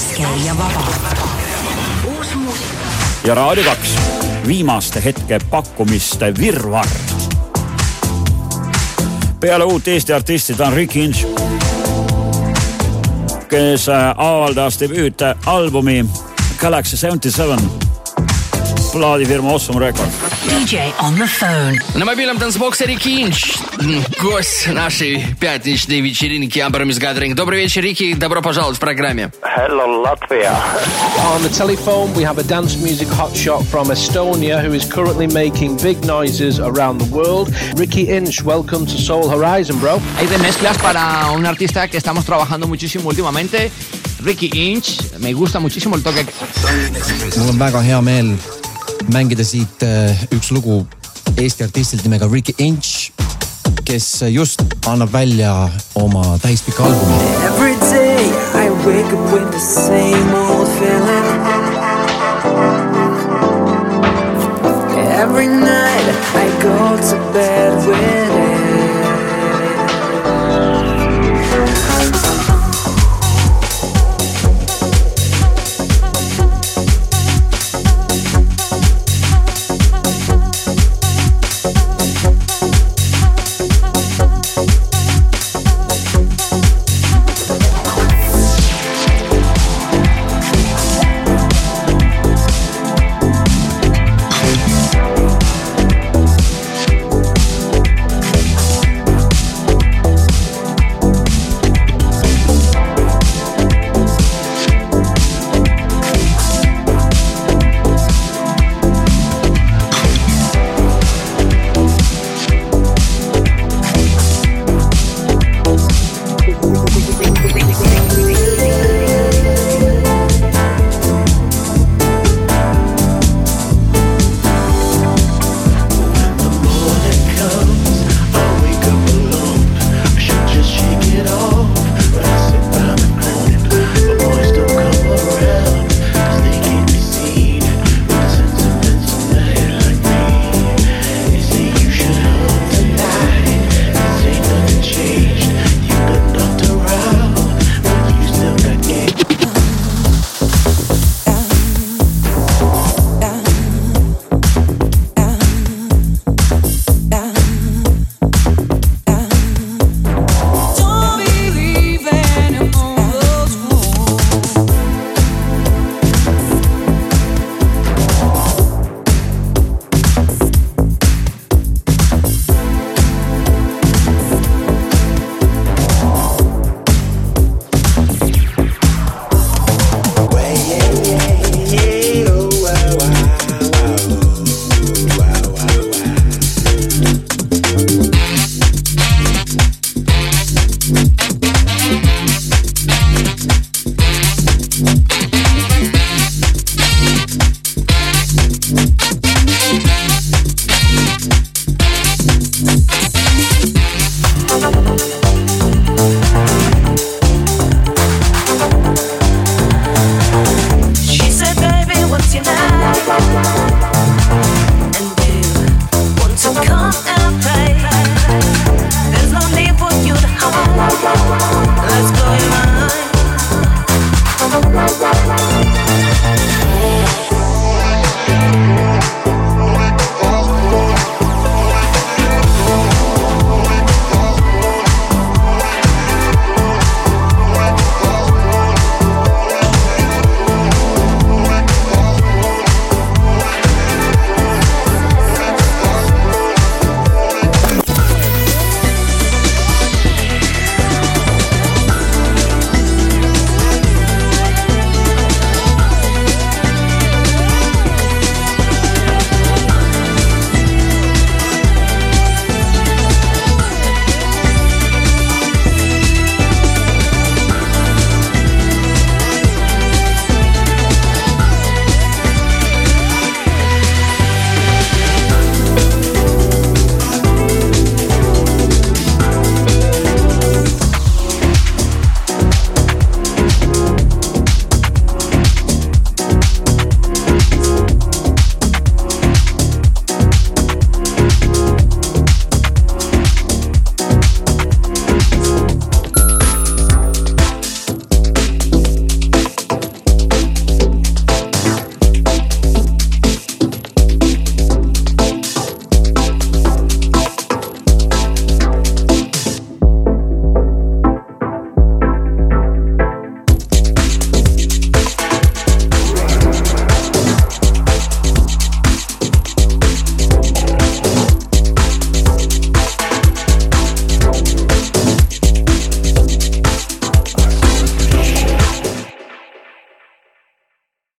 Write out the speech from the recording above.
värske ja vaba. uus muusika. ja Raadio kaks, viimaste hetke pakkumiste virvarr. peale uut Eesti artisti ta on Rick Inch, kes äh, avaldas debüütalbumi Galaxy Seventy Seven plaadifirma Awesome Records. DJ on the phone. На мобильном танцбоксе Рики Инч, гость нашей пятничной вечеринки Ambermis Gathering. Добрый вечер, Рики, добро пожаловать в программе. Hello, Latvia. On the telephone, we have a dance music hotshot from Estonia who is currently making big noises around the world. Ricky Inch, welcome to Soul Horizon, bro. Hay remezclas para un artista que estamos trabajando muchísimo últimamente. Ricky Inch, me gusta muchísimo el toque. mul on väga hea meel Mängida siit äh, üks lugu Eesti artistilt nimega Ricky Inch, kes just annab välja oma täispika albumi. Every day I wake up with the same old feeling.